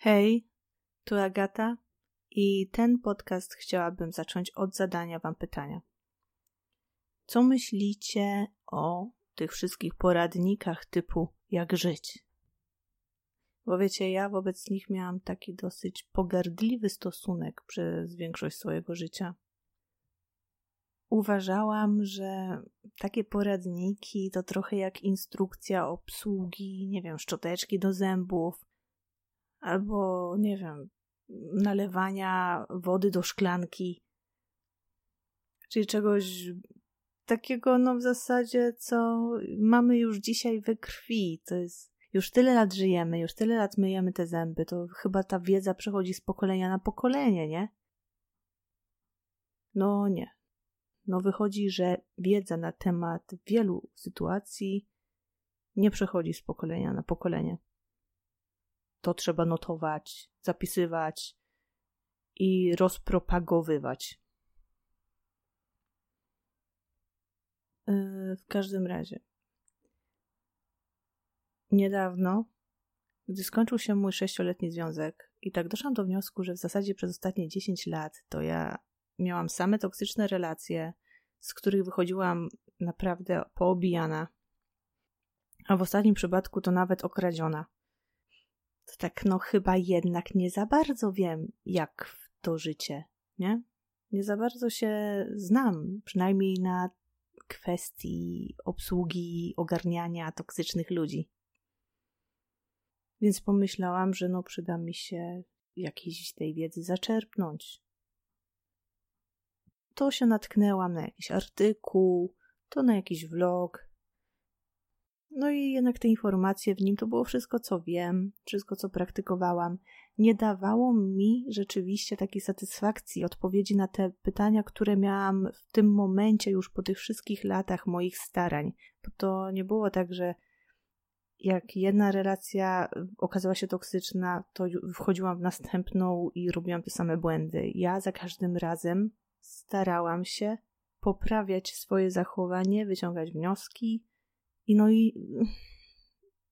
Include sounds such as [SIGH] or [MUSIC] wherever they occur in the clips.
Hej, tu Agata i ten podcast chciałabym zacząć od zadania Wam pytania. Co myślicie o tych wszystkich poradnikach typu jak żyć? Bo wiecie, ja wobec nich miałam taki dosyć pogardliwy stosunek przez większość swojego życia. Uważałam, że takie poradniki to trochę jak instrukcja obsługi, nie wiem, szczoteczki do zębów, albo nie wiem, nalewania wody do szklanki, czyli czegoś takiego, no w zasadzie, co mamy już dzisiaj we krwi. To jest, już tyle lat żyjemy, już tyle lat myjemy te zęby, to chyba ta wiedza przechodzi z pokolenia na pokolenie, nie? No nie. No wychodzi, że wiedza na temat wielu sytuacji nie przechodzi z pokolenia na pokolenie to trzeba notować, zapisywać i rozpropagowywać. E, w każdym razie, niedawno, gdy skończył się mój sześcioletni związek, i tak doszłam do wniosku, że w zasadzie przez ostatnie 10 lat to ja miałam same toksyczne relacje, z których wychodziłam naprawdę poobijana, a w ostatnim przypadku to nawet okradziona to tak no chyba jednak nie za bardzo wiem, jak w to życie, nie? Nie za bardzo się znam, przynajmniej na kwestii obsługi, ogarniania toksycznych ludzi. Więc pomyślałam, że no przyda mi się jakiejś tej wiedzy zaczerpnąć. To się natknęłam na jakiś artykuł, to na jakiś vlog, no i jednak te informacje w nim to było wszystko, co wiem, wszystko, co praktykowałam. Nie dawało mi rzeczywiście takiej satysfakcji, odpowiedzi na te pytania, które miałam w tym momencie, już po tych wszystkich latach moich starań. Bo to nie było tak, że jak jedna relacja okazała się toksyczna, to wchodziłam w następną i robiłam te same błędy. Ja za każdym razem starałam się poprawiać swoje zachowanie, wyciągać wnioski, i no i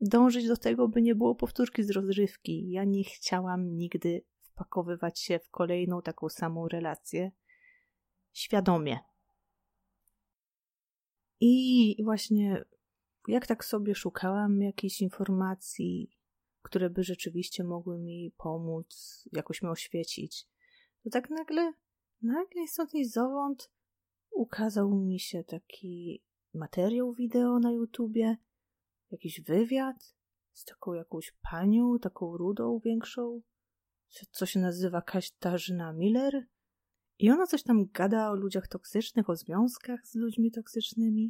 dążyć do tego, by nie było powtórki z rozrywki. Ja nie chciałam nigdy wpakowywać się w kolejną taką samą relację świadomie. I właśnie jak tak sobie szukałam jakichś informacji, które by rzeczywiście mogły mi pomóc, jakoś mnie oświecić, to tak nagle, nagle stąd i zowąd ukazał mi się taki materiał wideo na YouTubie, jakiś wywiad z taką jakąś panią, taką rudą większą, co się nazywa Katarzyna Miller. I ona coś tam gada o ludziach toksycznych, o związkach z ludźmi toksycznymi.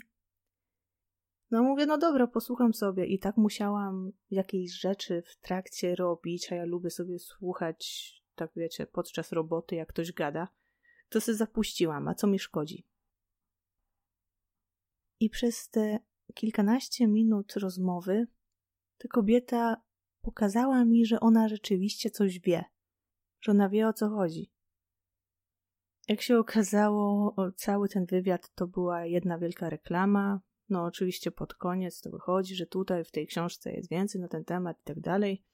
No mówię, no dobra, posłucham sobie. I tak musiałam jakieś rzeczy w trakcie robić, a ja lubię sobie słuchać, tak wiecie, podczas roboty, jak ktoś gada. To sobie zapuściłam, a co mi szkodzi? I przez te kilkanaście minut rozmowy ta kobieta pokazała mi, że ona rzeczywiście coś wie, że ona wie o co chodzi. Jak się okazało, cały ten wywiad to była jedna wielka reklama. No, oczywiście pod koniec to wychodzi, że tutaj w tej książce jest więcej na ten temat i tak dalej.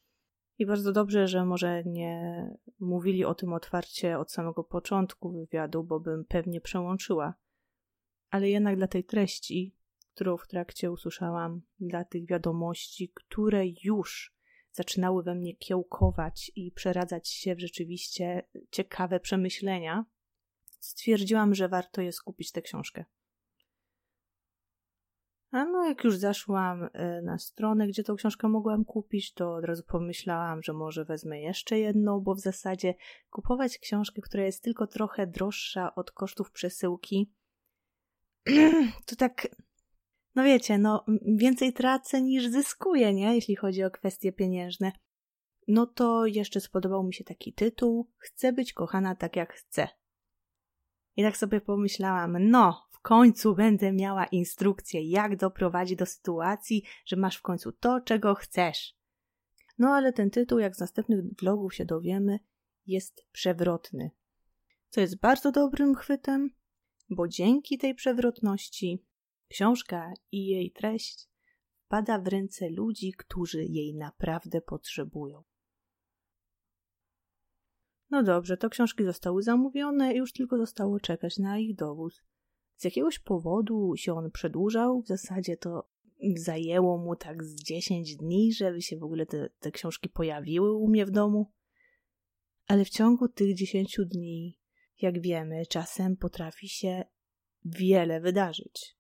I bardzo dobrze, że może nie mówili o tym otwarcie od samego początku wywiadu, bo bym pewnie przełączyła ale jednak dla tej treści, którą w trakcie usłyszałam, dla tych wiadomości, które już zaczynały we mnie kiełkować i przeradzać się w rzeczywiście ciekawe przemyślenia, stwierdziłam, że warto jest kupić tę książkę. A no, jak już zaszłam e, na stronę, gdzie tą książkę mogłam kupić, to od razu pomyślałam, że może wezmę jeszcze jedną, bo w zasadzie kupować książkę, która jest tylko trochę droższa od kosztów przesyłki, [CLEARS THROAT] to tak, no wiecie, no więcej tracę niż zyskuję, nie? Jeśli chodzi o kwestie pieniężne. No to jeszcze spodobał mi się taki tytuł: Chcę być kochana tak jak chcę. I tak sobie pomyślałam, no, w końcu będę miała instrukcję, jak doprowadzić do sytuacji, że masz w końcu to, czego chcesz. No ale ten tytuł, jak z następnych vlogów się dowiemy, jest przewrotny. Co jest bardzo dobrym chwytem, bo dzięki tej przewrotności książka i jej treść wpada w ręce ludzi, którzy jej naprawdę potrzebują. No dobrze, to książki zostały zamówione już tylko zostało czekać na ich dowóz. Z jakiegoś powodu się on przedłużał, w zasadzie to zajęło mu tak z 10 dni, żeby się w ogóle te, te książki pojawiły u mnie w domu. Ale w ciągu tych 10 dni, jak wiemy, czasem potrafi się wiele wydarzyć.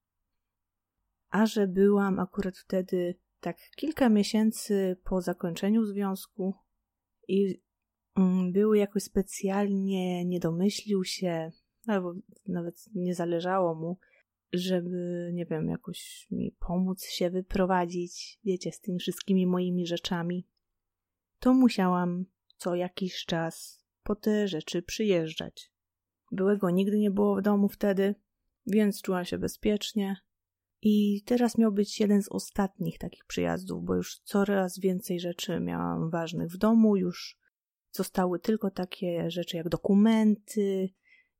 A że byłam akurat wtedy tak kilka miesięcy po zakończeniu związku i mm, był jakoś specjalnie nie domyślił się, albo nawet nie zależało mu, żeby, nie wiem, jakoś mi pomóc się wyprowadzić, wiecie, z tymi wszystkimi moimi rzeczami, to musiałam co jakiś czas po te rzeczy przyjeżdżać. Byłego nigdy nie było w domu wtedy, więc czułam się bezpiecznie. I teraz miał być jeden z ostatnich takich przyjazdów, bo już coraz więcej rzeczy miałam ważnych w domu, już zostały tylko takie rzeczy jak dokumenty,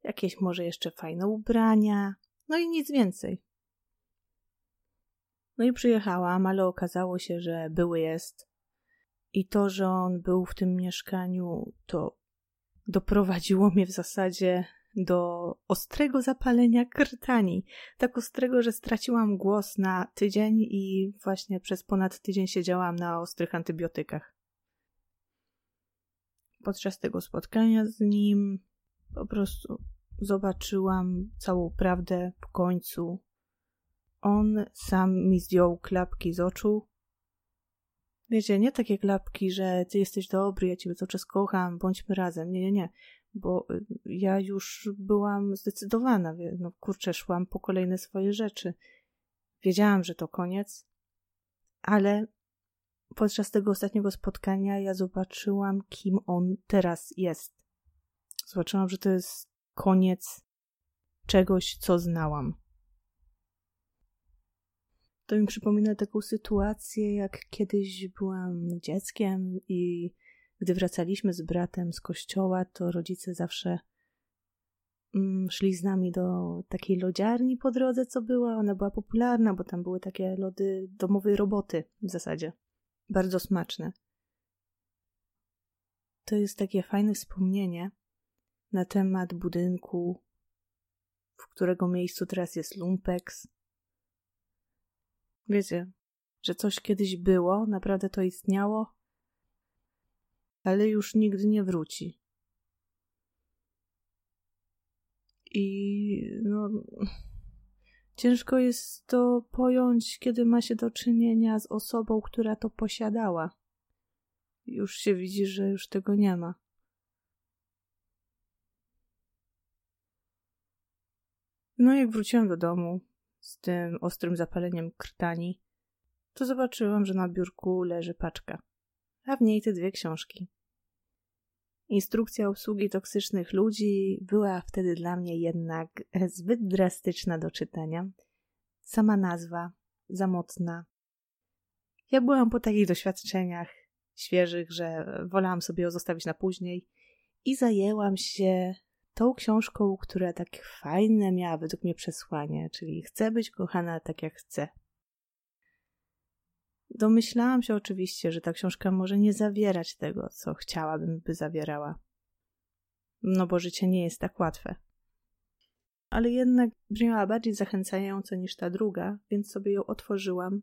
jakieś może jeszcze fajne ubrania, no i nic więcej. No i przyjechałam, ale okazało się, że były jest. I to, że on był w tym mieszkaniu, to doprowadziło mnie w zasadzie do ostrego zapalenia krtani. Tak ostrego, że straciłam głos na tydzień i właśnie przez ponad tydzień siedziałam na ostrych antybiotykach. Podczas tego spotkania z nim po prostu zobaczyłam całą prawdę w końcu. On sam mi zdjął klapki z oczu. Wiecie, nie takie klapki, że ty jesteś dobry, ja ciebie cały czas kocham, bądźmy razem. Nie, nie, nie. Bo y, ja już byłam zdecydowana. No kurczę, szłam po kolejne swoje rzeczy. Wiedziałam, że to koniec, ale podczas tego ostatniego spotkania ja zobaczyłam, kim on teraz jest. Zobaczyłam, że to jest koniec czegoś, co znałam. To mi przypomina taką sytuację, jak kiedyś byłam dzieckiem i gdy wracaliśmy z bratem z kościoła, to rodzice zawsze mm, szli z nami do takiej lodziarni po drodze, co była. Ona była popularna, bo tam były takie lody domowej roboty w zasadzie. Bardzo smaczne. To jest takie fajne wspomnienie, na temat budynku, w którego miejscu teraz jest Lumpex. Wiecie, że coś kiedyś było, naprawdę to istniało, ale już nigdy nie wróci. I no, ciężko jest to pojąć, kiedy ma się do czynienia z osobą, która to posiadała. Już się widzi, że już tego nie ma. No, jak wróciłam do domu z tym ostrym zapaleniem krtani, to zobaczyłam, że na biurku leży paczka, a w niej te dwie książki. Instrukcja obsługi toksycznych ludzi była wtedy dla mnie jednak zbyt drastyczna do czytania. Sama nazwa, za mocna. Ja byłam po takich doświadczeniach świeżych, że wolałam sobie ją zostawić na później i zajęłam się tą książką, która tak fajne miała według mnie przesłanie, czyli chcę być kochana tak jak chcę. Domyślałam się oczywiście, że ta książka może nie zawierać tego, co chciałabym, by zawierała. No bo życie nie jest tak łatwe. Ale jednak brzmiała bardziej zachęcająco niż ta druga, więc sobie ją otworzyłam.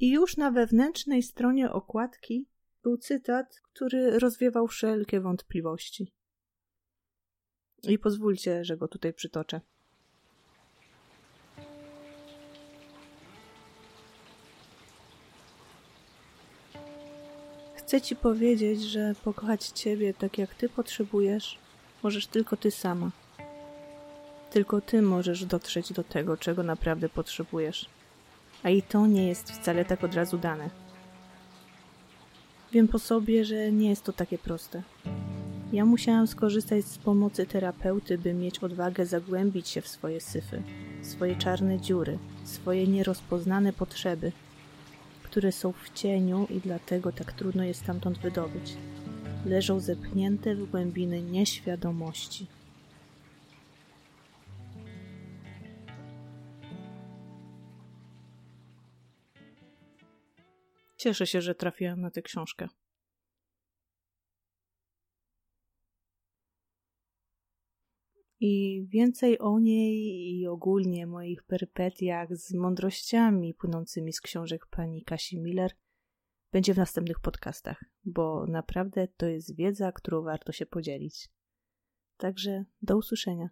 I już na wewnętrznej stronie okładki był cytat, który rozwiewał wszelkie wątpliwości. I pozwólcie, że go tutaj przytoczę. Chcę ci powiedzieć, że pokochać ciebie tak jak ty potrzebujesz, możesz tylko ty sama. Tylko ty możesz dotrzeć do tego, czego naprawdę potrzebujesz. A i to nie jest wcale tak od razu dane. Wiem po sobie, że nie jest to takie proste. Ja musiałam skorzystać z pomocy terapeuty, by mieć odwagę zagłębić się w swoje syfy, swoje czarne dziury, swoje nierozpoznane potrzeby, które są w cieniu i dlatego tak trudno je stamtąd wydobyć. Leżą zepchnięte w głębiny nieświadomości. Cieszę się, że trafiłam na tę książkę. I więcej o niej i ogólnie moich perypetiach z mądrościami płynącymi z książek pani Kasi Miller będzie w następnych podcastach, bo naprawdę to jest wiedza, którą warto się podzielić. Także do usłyszenia.